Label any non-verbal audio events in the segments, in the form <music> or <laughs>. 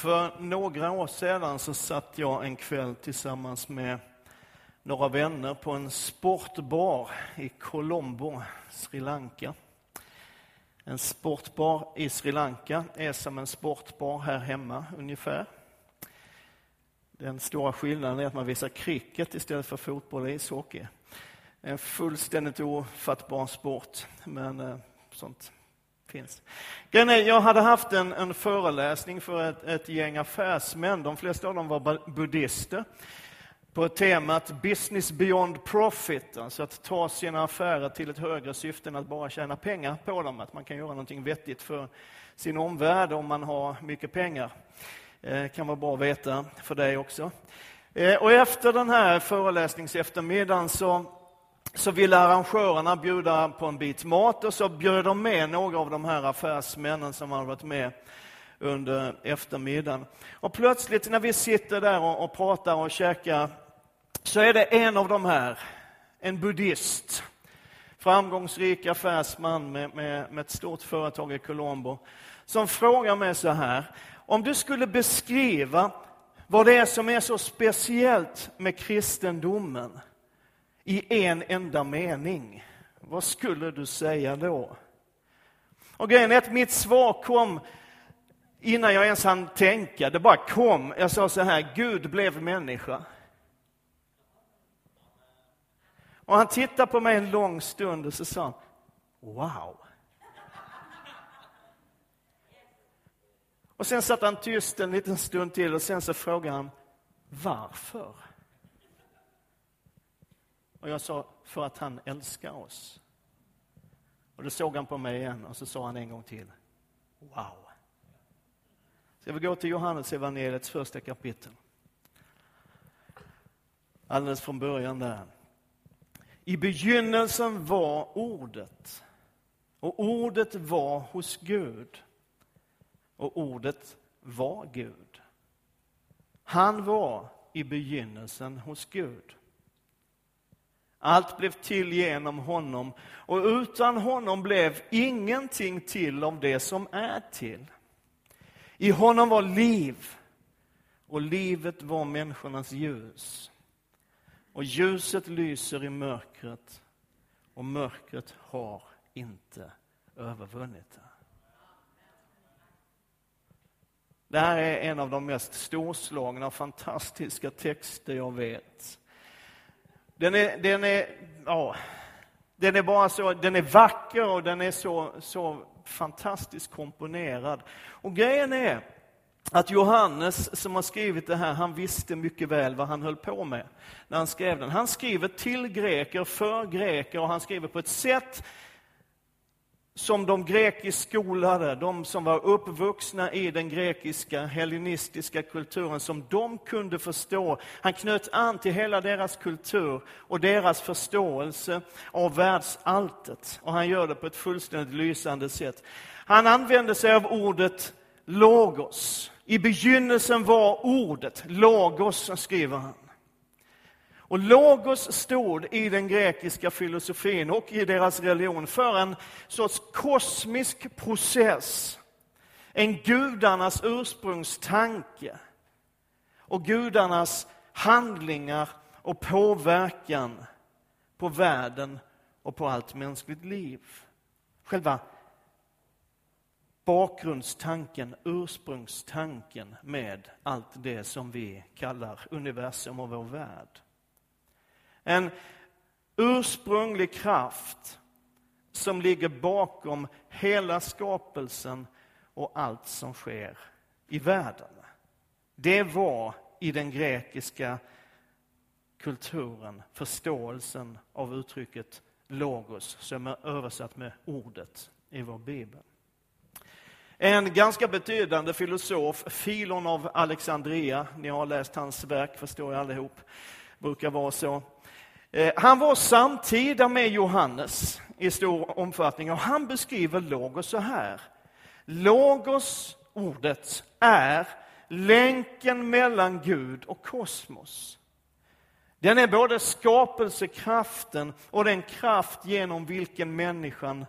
För några år sedan så satt jag en kväll tillsammans med några vänner på en sportbar i Colombo, Sri Lanka. En sportbar i Sri Lanka är som en sportbar här hemma ungefär. Den stora skillnaden är att man visar cricket istället för fotboll och ishockey. En fullständigt ofattbar sport, men eh, sånt finns. Jag hade haft en, en föreläsning för ett, ett gäng affärsmän, de flesta av dem var buddister, på temat Business beyond profit, alltså att ta sina affärer till ett högre syfte än att bara tjäna pengar på dem, att man kan göra någonting vettigt för sin omvärld om man har mycket pengar. Eh, kan vara bra att veta för dig också. Eh, och efter den här föreläsningseftermiddagen så så ville arrangörerna bjuda på en bit mat och så bjöd de med några av de här affärsmännen som hade varit med under eftermiddagen. Och plötsligt när vi sitter där och, och pratar och käkar så är det en av de här, en buddhist, framgångsrik affärsman med, med, med ett stort företag i Colombo, som frågar mig så här, om du skulle beskriva vad det är som är så speciellt med kristendomen, i en enda mening, vad skulle du säga då? Och grejen är att mitt svar kom innan jag ens hann tänka. Det bara kom. Jag sa så här, Gud blev människa. Och han tittade på mig en lång stund och så sa han, wow. Och sen satt han tyst en liten stund till och sen så frågade han, varför? Och jag sa, för att han älskar oss. Och då såg han på mig igen och så sa han en gång till, wow. Ska vi gå till Johannes evangeliets första kapitel? Alldeles från början där. I begynnelsen var ordet och ordet var hos Gud och ordet var Gud. Han var i begynnelsen hos Gud. Allt blev till genom honom och utan honom blev ingenting till av det som är till. I honom var liv och livet var människornas ljus. Och ljuset lyser i mörkret och mörkret har inte övervunnit det. Det här är en av de mest storslagna och fantastiska texter jag vet. Den är, den är, ja, den är bara så, den är vacker och den är så, så fantastiskt komponerad. Och grejen är att Johannes som har skrivit det här, han visste mycket väl vad han höll på med när han skrev den. Han skriver till greker, för greker och han skriver på ett sätt som de grekiskt skolade, de som var uppvuxna i den grekiska hellenistiska kulturen, som de kunde förstå. Han knöt an till hela deras kultur och deras förståelse av världsalltet. Och han gör det på ett fullständigt lysande sätt. Han använder sig av ordet logos. I begynnelsen var ordet, logos skriver han. Och logos stod i den grekiska filosofin och i deras religion för en sorts kosmisk process. En gudarnas ursprungstanke och gudarnas handlingar och påverkan på världen och på allt mänskligt liv. Själva bakgrundstanken, ursprungstanken med allt det som vi kallar universum och vår värld. En ursprunglig kraft som ligger bakom hela skapelsen och allt som sker i världen. Det var i den grekiska kulturen förståelsen av uttrycket logos, som är översatt med ordet i vår bibel. En ganska betydande filosof, Filon av Alexandria, ni har läst hans verk förstår jag allihop, brukar vara så. Eh, han var samtida med Johannes i stor omfattning och han beskriver Logos så här. Logos, ordet, är länken mellan Gud och kosmos. Den är både skapelsekraften och den kraft genom vilken människan,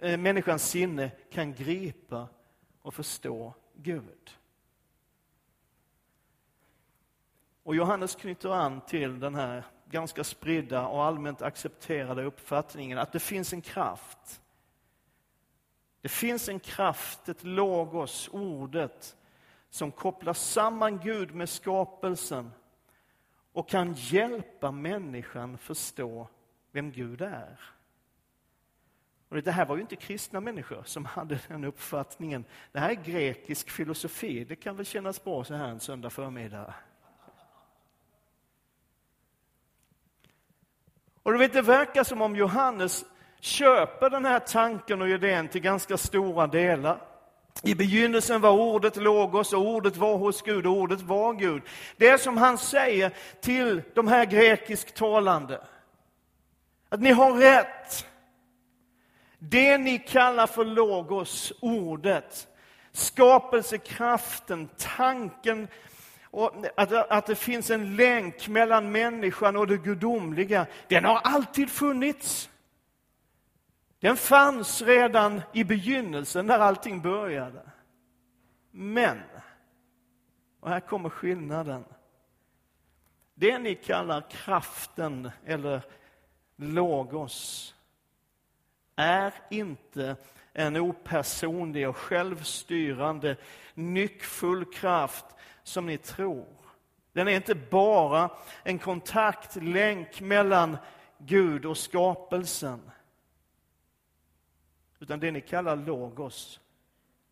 eh, människans sinne kan gripa och förstå Gud. Och Johannes knyter an till den här ganska spridda och allmänt accepterade uppfattningen att det finns en kraft. Det finns en kraft, ett logos, ordet, som kopplar samman Gud med skapelsen och kan hjälpa människan förstå vem Gud är. Och det här var ju inte kristna människor som hade den uppfattningen. Det här är grekisk filosofi. Det kan väl kännas bra så här en söndag förmiddag. Och du vet, det verkar som om Johannes köper den här tanken och idén till ganska stora delar. I begynnelsen var ordet logos och ordet var hos Gud och ordet var Gud. Det är som han säger till de här grekisktalande. Att ni har rätt. Det ni kallar för logos, ordet, skapelsekraften, tanken, och att, att det finns en länk mellan människan och det gudomliga, den har alltid funnits. Den fanns redan i begynnelsen när allting började. Men, och här kommer skillnaden. Det ni kallar kraften eller logos är inte en opersonlig och självstyrande nyckfull kraft som ni tror. Den är inte bara en kontaktlänk mellan Gud och skapelsen. Utan det ni kallar logos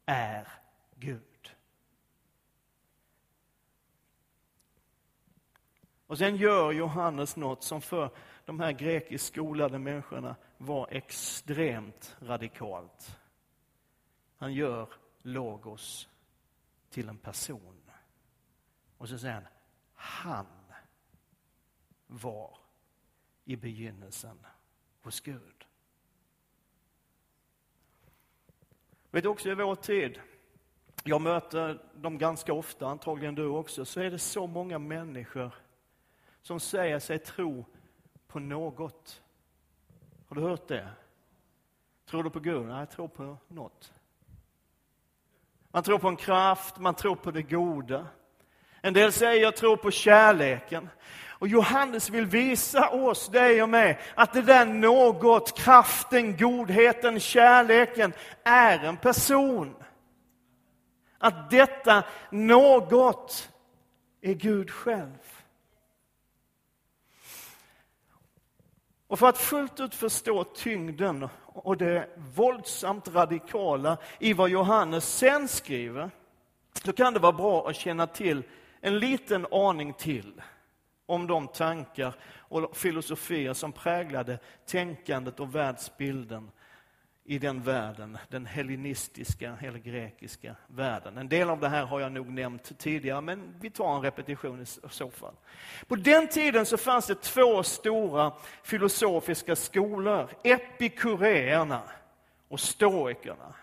är Gud. Och sen gör Johannes något som för de här grekiskt skolade människorna var extremt radikalt. Han gör logos till en person. Och så säger han, han var i begynnelsen hos Gud. Vet också i vår tid, jag möter dem ganska ofta, antagligen du också, så är det så många människor som säger sig tro på något. Har du hört det? Tror du på Gud? Nej, jag tror på något. Man tror på en kraft, man tror på det goda. En del säger jag tror på kärleken. Och Johannes vill visa oss, dig och mig, att det där något, kraften, godheten, kärleken, är en person. Att detta något är Gud själv. Och för att fullt ut förstå tyngden och det våldsamt radikala i vad Johannes sen skriver, så kan det vara bra att känna till en liten aning till om de tankar och filosofier som präglade tänkandet och världsbilden i den världen, den hellenistiska eller grekiska världen. En del av det här har jag nog nämnt tidigare, men vi tar en repetition i så fall. På den tiden så fanns det två stora filosofiska skolor, epikureerna och stoikerna.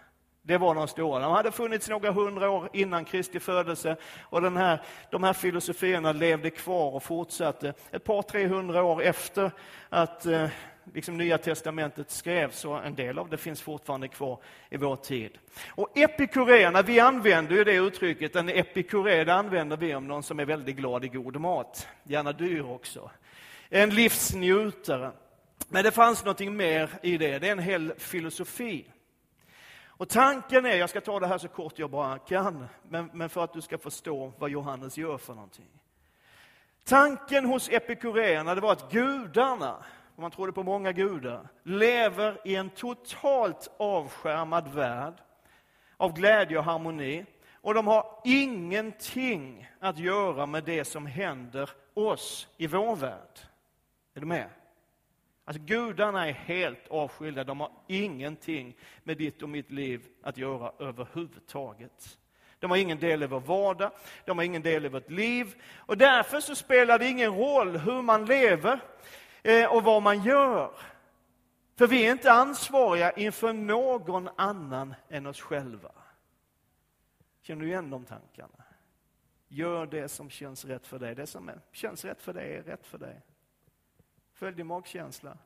Det var de stora. De hade funnits några hundra år innan Kristi födelse och den här, de här filosofierna levde kvar och fortsatte ett par, tre hundra år efter att eh, liksom Nya Testamentet skrevs, och en del av det finns fortfarande kvar i vår tid. Och epikuréerna, vi använder ju det uttrycket, en epikuré, det använder vi om någon som är väldigt glad i god mat, gärna dyr också. En livsnjutare. Men det fanns någonting mer i det, det är en hel filosofi. Och tanken är, jag ska ta det här så kort jag bara kan, men, men för att du ska förstå vad Johannes gör för någonting. Tanken hos epikuréerna det var att gudarna, och man trodde på många gudar, lever i en totalt avskärmad värld av glädje och harmoni. Och de har ingenting att göra med det som händer oss i vår värld. Är du med? Alltså gudarna är helt avskilda, de har ingenting med ditt och mitt liv att göra överhuvudtaget. De har ingen del i vår vardag, de har ingen del i vårt liv. Och därför så spelar det ingen roll hur man lever Eh, och vad man gör. För vi är inte ansvariga inför någon annan än oss själva. Känner du igen de tankarna? Gör det som känns rätt för dig. Det som känns rätt för dig är rätt för dig. Följ din magkänsla.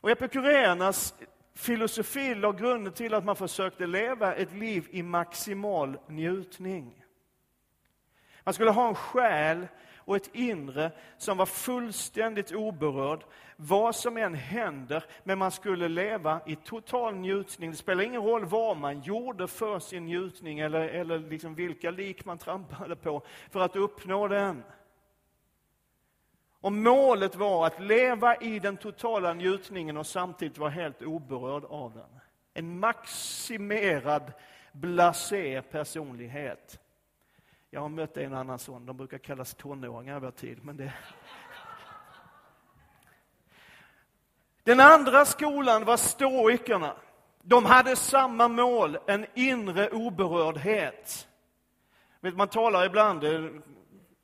Och epikureernas filosofi la grunden till att man försökte leva ett liv i maximal njutning. Man skulle ha en själ och ett inre som var fullständigt oberörd, vad som än händer, men man skulle leva i total njutning. Det spelar ingen roll vad man gjorde för sin njutning eller, eller liksom vilka lik man trampade på för att uppnå den. Och målet var att leva i den totala njutningen och samtidigt vara helt oberörd av den. En maximerad, blasé personlighet. Jag har mött en annan sån, de brukar kallas tonåringar över tid, men det... Den andra skolan var stoikerna. De hade samma mål, en inre oberördhet. Man talar ibland,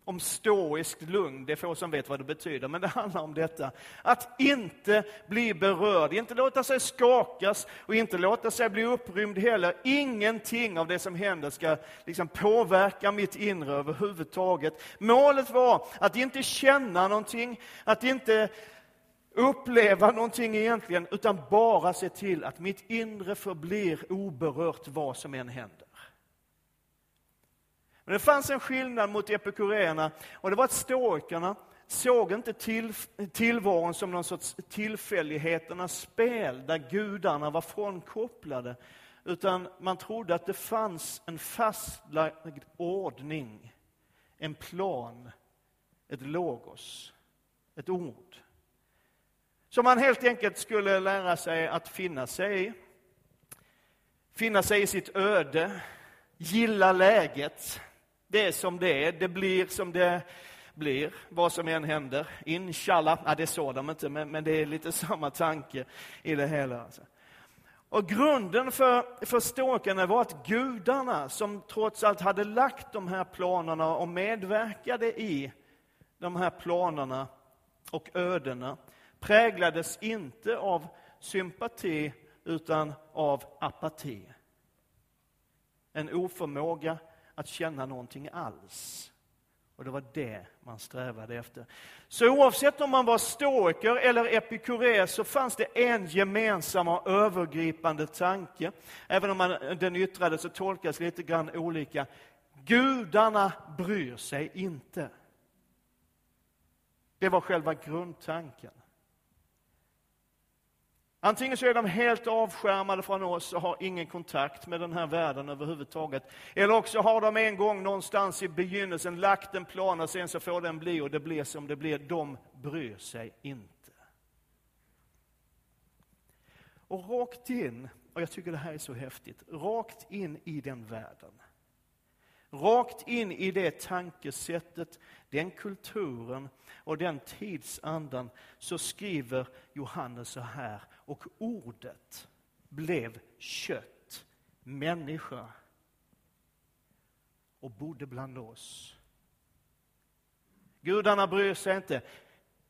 om stoiskt lugn, det är få som vet vad det betyder, men det handlar om detta. Att inte bli berörd, inte låta sig skakas och inte låta sig bli upprymd heller. Ingenting av det som händer ska liksom påverka mitt inre överhuvudtaget. Målet var att inte känna någonting, att inte uppleva någonting egentligen, utan bara se till att mitt inre förblir oberört vad som än händer. Men det fanns en skillnad mot epikuréerna och det var att stoikerna såg inte till, tillvaron som någon sorts tillfälligheternas spel där gudarna var frånkopplade. Utan man trodde att det fanns en fastlagd ordning, en plan, ett logos, ett ord. Som man helt enkelt skulle lära sig att finna sig i. Finna sig i sitt öde, gilla läget, det är som det är, det blir som det blir, vad som än händer. Inshallah, ja, det sa de inte, men, men det är lite <laughs> samma tanke i det hela. Alltså. Och grunden för, för ståkarna var att gudarna, som trots allt hade lagt de här planerna och medverkade i de här planerna och ödena, präglades inte av sympati utan av apati. En oförmåga att känna någonting alls. Och det var det man strävade efter. Så oavsett om man var stoiker eller epikuré så fanns det en gemensam och övergripande tanke. Även om man, den yttrades och tolkas lite grann olika. Gudarna bryr sig inte. Det var själva grundtanken. Antingen så är de helt avskärmade från oss och har ingen kontakt med den här världen överhuvudtaget. Eller också har de en gång någonstans i begynnelsen lagt en plan och sen så får den bli och det blir som det blir. De bryr sig inte. Och rakt in, och jag tycker det här är så häftigt, rakt in i den världen. Rakt in i det tankesättet, den kulturen och den tidsandan så skriver Johannes så här och ordet blev kött, människa och bodde bland oss. Gudarna bryr sig inte.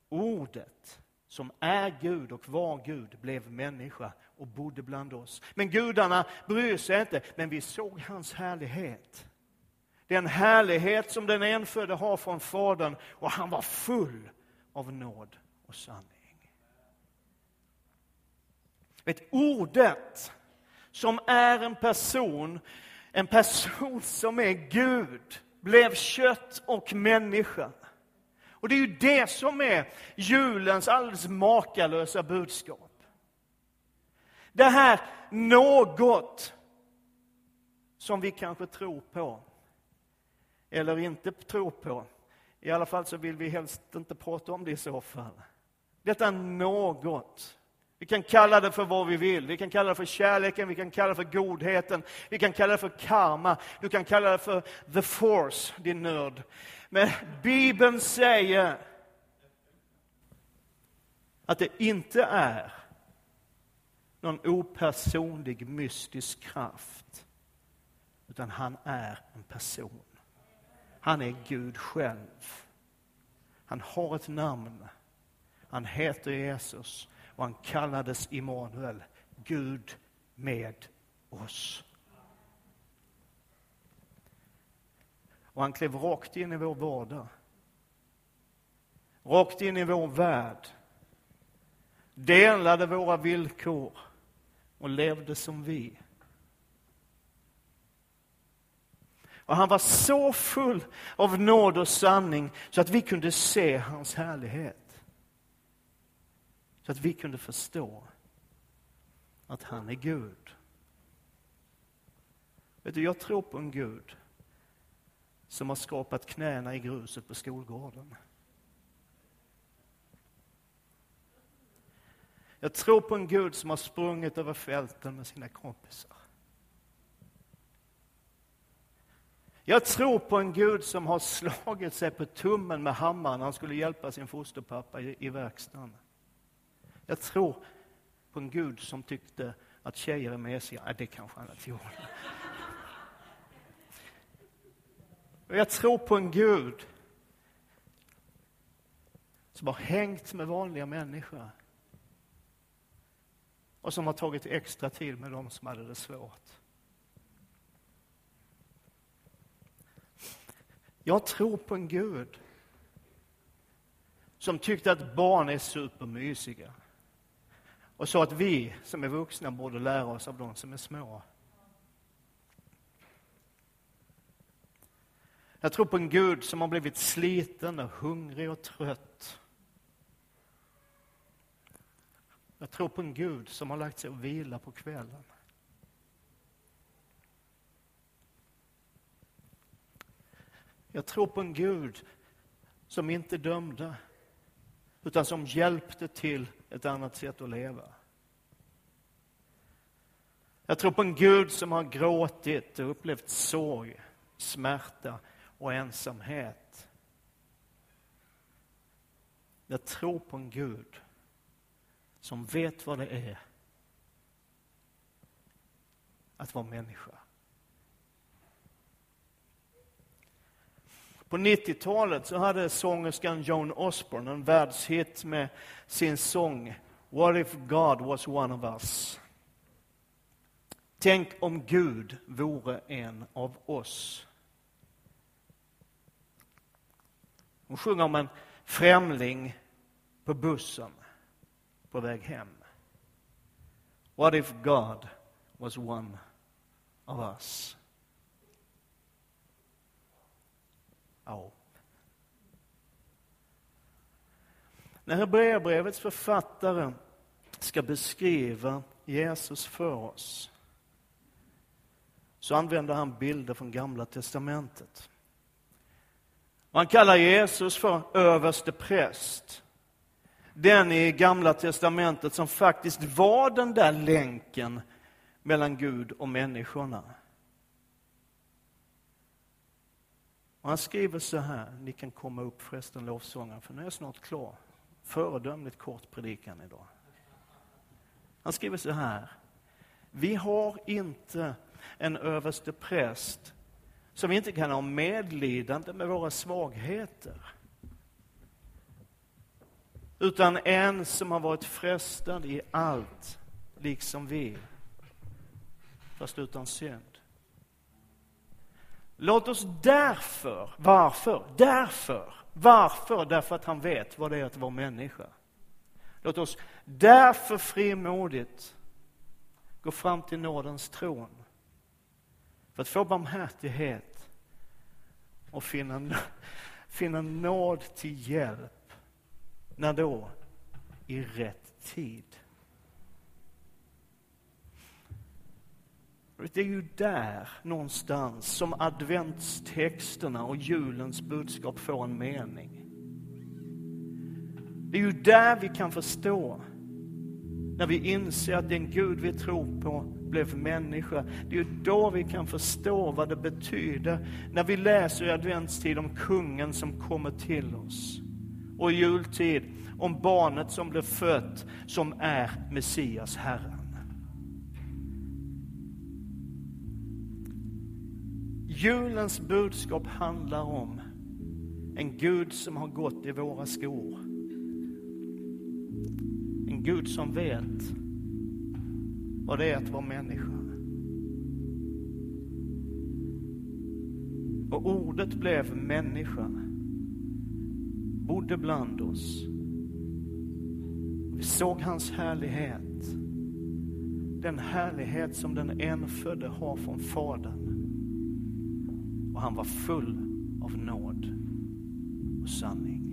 Ordet som är Gud och var Gud blev människa och bodde bland oss. Men gudarna bryr sig inte, men vi såg hans härlighet. Den härlighet som den enfödde har från Fadern och han var full av nåd och sanning. Vet, ordet som är en person, en person som är Gud, blev kött och människa. Och det är ju det som är julens alldeles makalösa budskap. Det här något som vi kanske tror på, eller inte tror på. I alla fall så vill vi helst inte prata om det i så fall. Detta något vi kan kalla det för vad vi vill. Vi kan kalla det för kärleken, vi kan kalla det för godheten, vi kan kalla det för karma, du kan kalla det för the force, din nörd. Men Bibeln säger att det inte är någon opersonlig mystisk kraft, utan han är en person. Han är Gud själv. Han har ett namn. Han heter Jesus och han kallades Immanuel, Gud med oss. Och han klev rakt in i vår vardag. Rakt in i vår värld. Delade våra villkor och levde som vi. Och han var så full av nåd och sanning så att vi kunde se hans härlighet. Så att vi kunde förstå att han är Gud. Vet du, jag tror på en Gud som har skapat knäna i gruset på skolgården. Jag tror på en Gud som har sprungit över fälten med sina kompisar. Jag tror på en Gud som har slagit sig på tummen med hammaren när han skulle hjälpa sin fosterpappa i, i verkstaden. Jag tror på en Gud som tyckte att tjejer är mesiga. Nej, det kanske han inte gjorde. Jag tror på en Gud som har hängt med vanliga människor och som har tagit extra tid med dem som hade det svårt. Jag tror på en Gud som tyckte att barn är supermysiga och så att vi som är vuxna borde lära oss av de som är små. Jag tror på en Gud som har blivit sliten och hungrig och trött. Jag tror på en Gud som har lagt sig och vila på kvällen. Jag tror på en Gud som inte dömde, utan som hjälpte till ett annat sätt att leva. Jag tror på en Gud som har gråtit och upplevt sorg, smärta och ensamhet. Jag tror på en Gud som vet vad det är att vara människa. På 90-talet så hade sångerskan Joan Osborne en världshit med sin sång What if God was one of us? Tänk om Gud vore en av oss. Hon sjunger om en främling på bussen på väg hem. What if God was one of us? Ja. När Hebreerbrevets författare ska beskriva Jesus för oss så använder han bilder från Gamla testamentet. Man kallar Jesus för överste präst. Den i Gamla testamentet som faktiskt var den där länken mellan Gud och människorna. Och han skriver så här, ni kan komma upp förresten lovsångaren, för nu är jag snart klar. Föredömligt kort predikan idag. Han skriver så här, vi har inte en överste präst som vi inte kan ha medlidande med våra svagheter. Utan en som har varit frestad i allt, liksom vi, fast utan synd. Låt oss därför, varför? Därför, varför? Därför att han vet vad det är att vara människa. Låt oss därför frimodigt gå fram till nådens tron för att få barmhärtighet och finna, finna nåd till hjälp. När då? I rätt tid. Det är ju där någonstans som adventstexterna och julens budskap får en mening. Det är ju där vi kan förstå, när vi inser att den Gud vi tror på blev människa. Det är ju då vi kan förstå vad det betyder när vi läser i adventstid om kungen som kommer till oss. Och i jultid om barnet som blev fött, som är Messias, Herren. Julens budskap handlar om en Gud som har gått i våra skor. En Gud som vet vad det är att vara människa. Och ordet blev människa, bodde bland oss. Vi såg hans härlighet, den härlighet som den enfödde har från Fadern han var full av nåd och sanning.